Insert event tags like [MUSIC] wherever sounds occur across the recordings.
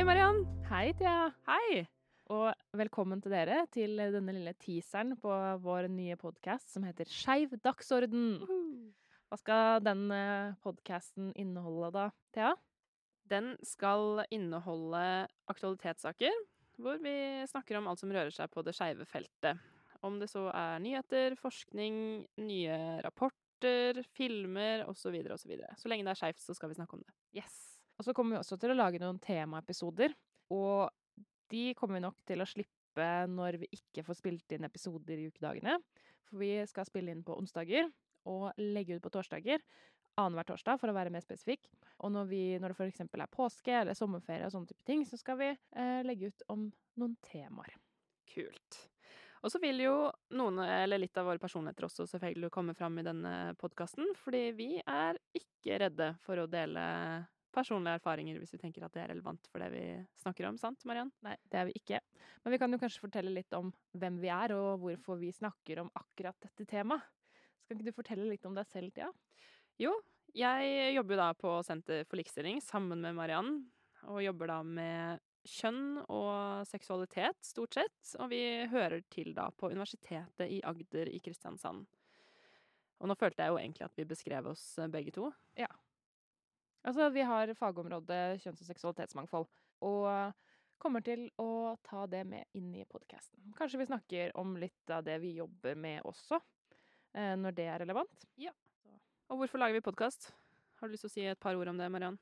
Hei, Thea. Hei! Og velkommen til dere til denne lille teaseren på vår nye podkast som heter Skeiv dagsorden. Hva skal den podkasten inneholde da, Thea? Den skal inneholde aktualitetssaker, hvor vi snakker om alt som rører seg på det skeive feltet. Om det så er nyheter, forskning, nye rapporter, filmer osv. Så, videre, og så, videre. så lenge det er skeivt, så skal vi snakke om det. Yes. Og så kommer vi også til å lage noen temaepisoder. Og de kommer vi nok til å slippe når vi ikke får spilt inn episoder i ukedagene. For vi skal spille inn på onsdager og legge ut på torsdager. Annenhver torsdag, for å være mer spesifikk. Og når, vi, når det f.eks. er påske eller sommerferie og sånne type ting, så skal vi eh, legge ut om noen temaer. Kult. Og så vil jo noen, eller litt av våre personligheter også selvfølgelig komme fram i denne podkasten, fordi vi er ikke redde for å dele personlige erfaringer hvis vi tenker at det er relevant for det vi snakker om, sant Mariann? Nei, det er vi ikke. Men vi kan jo kanskje fortelle litt om hvem vi er, og hvorfor vi snakker om akkurat dette temaet. Skal ikke du fortelle litt om deg selv, Tia? Jo, jeg jobber jo da på Senter for likestilling sammen med Mariann, og jobber da med kjønn og seksualitet, stort sett. Og vi hører til da på Universitetet i Agder i Kristiansand. Og nå følte jeg jo egentlig at vi beskrev oss eh, begge to. Ja. Altså, vi har fagområdet kjønns- og seksualitetsmangfold. Og kommer til å ta det med inn i podkasten. Kanskje vi snakker om litt av det vi jobber med også, eh, når det er relevant. Ja. Og hvorfor lager vi podkast? Har du lyst til å si et par ord om det, Mariann?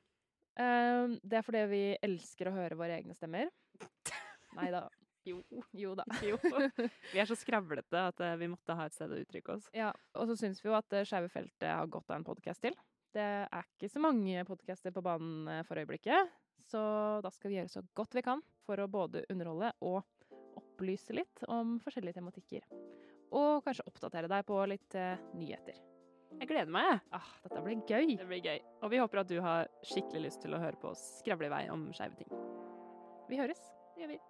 Uh, det er fordi vi elsker å høre våre egne stemmer. [LAUGHS] Nei da. Jo. Jo da. [LAUGHS] Jo. Vi er så skravlete at uh, vi måtte ha et sted å uttrykke oss. Ja, Og så syns vi jo at skeive feltet har godt av en podkast til. Det er ikke så mange podcaster på banen eh, for øyeblikket, så da skal vi gjøre så godt vi kan for å både underholde og opplyse litt om forskjellige tematikker. Og kanskje oppdatere deg på litt uh, nyheter. Jeg gleder meg. Ah, dette blir gøy. Det blir gøy. Og vi håper at du har skikkelig lyst til å høre på oss skravle i vei om skeive ting. Vi høres. Det gjør vi.